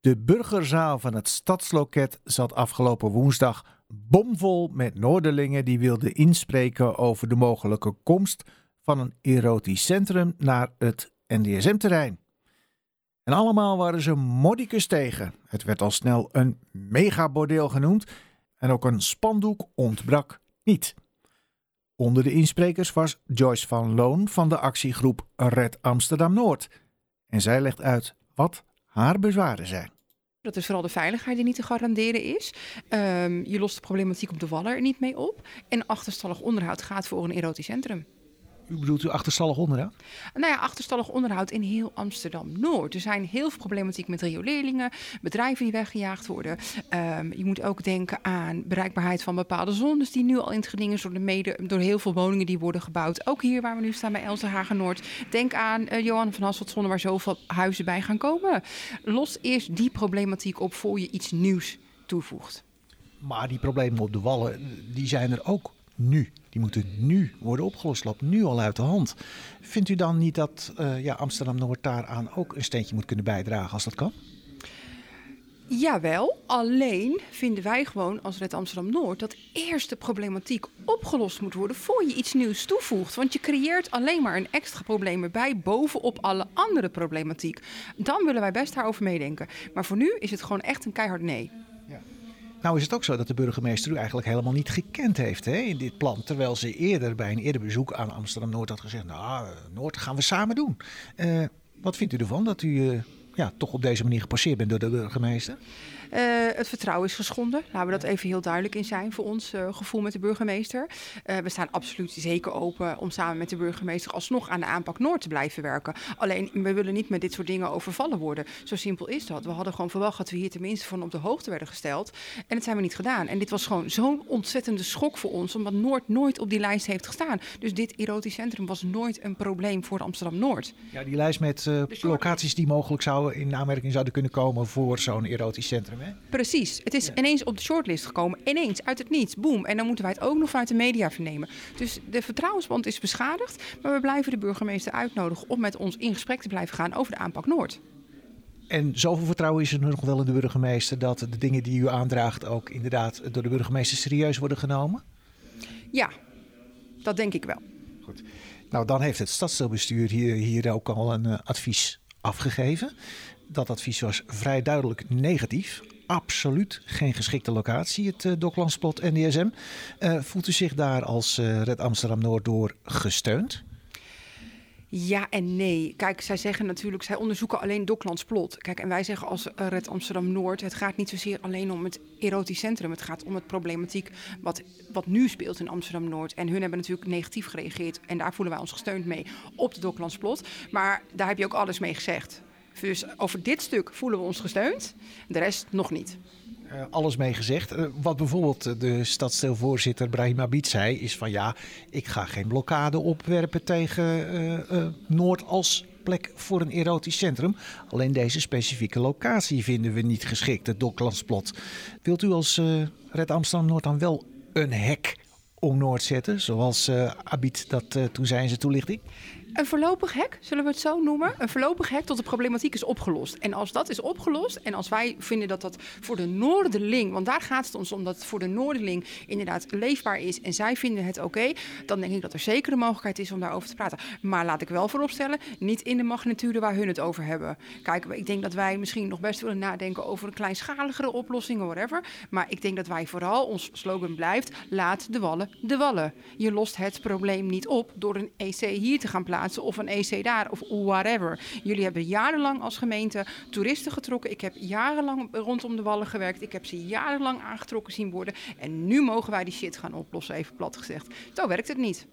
De burgerzaal van het Stadsloket zat afgelopen woensdag bomvol met Noorderlingen die wilden inspreken over de mogelijke komst van een erotisch centrum naar het NDSM-terrein. En allemaal waren ze modicus tegen. Het werd al snel een megabordeel genoemd en ook een spandoek ontbrak niet. Onder de insprekers was Joyce van Loon van de actiegroep Red Amsterdam Noord. En zij legt uit wat haar bezwaren zijn. Dat is vooral de veiligheid die niet te garanderen is. Um, je lost de problematiek op de Waller niet mee op. En achterstallig onderhoud gaat voor een erotisch centrum. U bedoelt u achterstallig onderhoud? Nou ja, achterstallig onderhoud in heel Amsterdam-Noord. Er zijn heel veel problematiek met rioleringen, bedrijven die weggejaagd worden. Um, je moet ook denken aan bereikbaarheid van bepaalde zones die nu al in het geding is door, de mede, door heel veel woningen die worden gebouwd. Ook hier waar we nu staan bij Elsenhagen Noord. Denk aan uh, Johan van Hasseltzonne waar zoveel huizen bij gaan komen. Los eerst die problematiek op voor je iets nieuws toevoegt. Maar die problemen op de wallen, die zijn er ook nu. Die moeten nu worden opgelost, loopt nu al uit de hand. Vindt u dan niet dat uh, ja, Amsterdam-Noord daaraan ook een steentje moet kunnen bijdragen als dat kan? Jawel, alleen vinden wij gewoon als Red Amsterdam Noord dat eerst de problematiek opgelost moet worden voor je iets nieuws toevoegt. Want je creëert alleen maar een extra probleem erbij bovenop alle andere problematiek. Dan willen wij best daarover meedenken. Maar voor nu is het gewoon echt een keihard nee. Nou is het ook zo dat de burgemeester u eigenlijk helemaal niet gekend heeft hè, in dit plan. Terwijl ze eerder bij een eerder bezoek aan Amsterdam-Noord had gezegd... nou, Noord gaan we samen doen. Uh, wat vindt u ervan dat u uh, ja, toch op deze manier gepasseerd bent door de burgemeester? Uh, het vertrouwen is geschonden. Laten we dat even heel duidelijk in zijn voor ons uh, gevoel met de burgemeester. Uh, we staan absoluut zeker open om samen met de burgemeester alsnog aan de aanpak Noord te blijven werken. Alleen, we willen niet met dit soort dingen overvallen worden. Zo simpel is dat. We hadden gewoon verwacht dat we hier tenminste van op de hoogte werden gesteld. En dat zijn we niet gedaan. En dit was gewoon zo'n ontzettende schok voor ons, omdat Noord nooit op die lijst heeft gestaan. Dus dit erotisch centrum was nooit een probleem voor Amsterdam-Noord. Ja, die lijst met locaties die mogelijk zouden in aanmerking zouden kunnen komen voor zo'n erotisch centrum. Precies. Het is ineens op de shortlist gekomen. Ineens, uit het niets. Boom. En dan moeten wij het ook nog vanuit de media vernemen. Dus de vertrouwensband is beschadigd. Maar we blijven de burgemeester uitnodigen om met ons in gesprek te blijven gaan over de aanpak Noord. En zoveel vertrouwen is er nog wel in de burgemeester dat de dingen die u aandraagt ook inderdaad door de burgemeester serieus worden genomen? Ja, dat denk ik wel. Goed. Nou, dan heeft het stadsdeelbestuur hier, hier ook al een uh, advies afgegeven. Dat advies was vrij duidelijk negatief. Absoluut geen geschikte locatie, het uh, Docklandsplot NDSM. Uh, voelt u zich daar als uh, Red Amsterdam Noord door gesteund? Ja en nee. Kijk, zij zeggen natuurlijk, zij onderzoeken alleen Docklandsplot. Kijk, en wij zeggen als Red Amsterdam Noord, het gaat niet zozeer alleen om het erotisch centrum. Het gaat om het problematiek wat, wat nu speelt in Amsterdam Noord. En hun hebben natuurlijk negatief gereageerd. En daar voelen wij ons gesteund mee op de Docklandsplot. Maar daar heb je ook alles mee gezegd. Dus over dit stuk voelen we ons gesteund, de rest nog niet. Uh, alles mee gezegd. Uh, wat bijvoorbeeld de stadsdeelvoorzitter Brahim Abid zei, is van ja, ik ga geen blokkade opwerpen tegen uh, Noord als plek voor een erotisch centrum. Alleen deze specifieke locatie vinden we niet geschikt, het Docklandsplot. Wilt u als Red Amsterdam Noord dan wel een hek om Noord zetten, zoals Abid dat toen zei in zijn toelichting? Een voorlopig hek, zullen we het zo noemen? Een voorlopig hek tot de problematiek is opgelost. En als dat is opgelost en als wij vinden dat dat voor de Noorderling, want daar gaat het ons om dat voor de Noorderling inderdaad leefbaar is en zij vinden het oké, dan denk ik dat er zeker een mogelijkheid is om daarover te praten. Maar laat ik wel vooropstellen, niet in de magnitude waar hun het over hebben. Kijk, ik denk dat wij misschien nog best willen nadenken over een kleinschaligere oplossing whatever. Maar ik denk dat wij vooral, ons slogan blijft, laat de wallen de wallen. Je lost het probleem niet op door een EC hier te gaan of een EC daar of whatever. Jullie hebben jarenlang als gemeente toeristen getrokken. Ik heb jarenlang rondom de wallen gewerkt. Ik heb ze jarenlang aangetrokken zien worden. En nu mogen wij die shit gaan oplossen, even plat gezegd. Zo werkt het niet.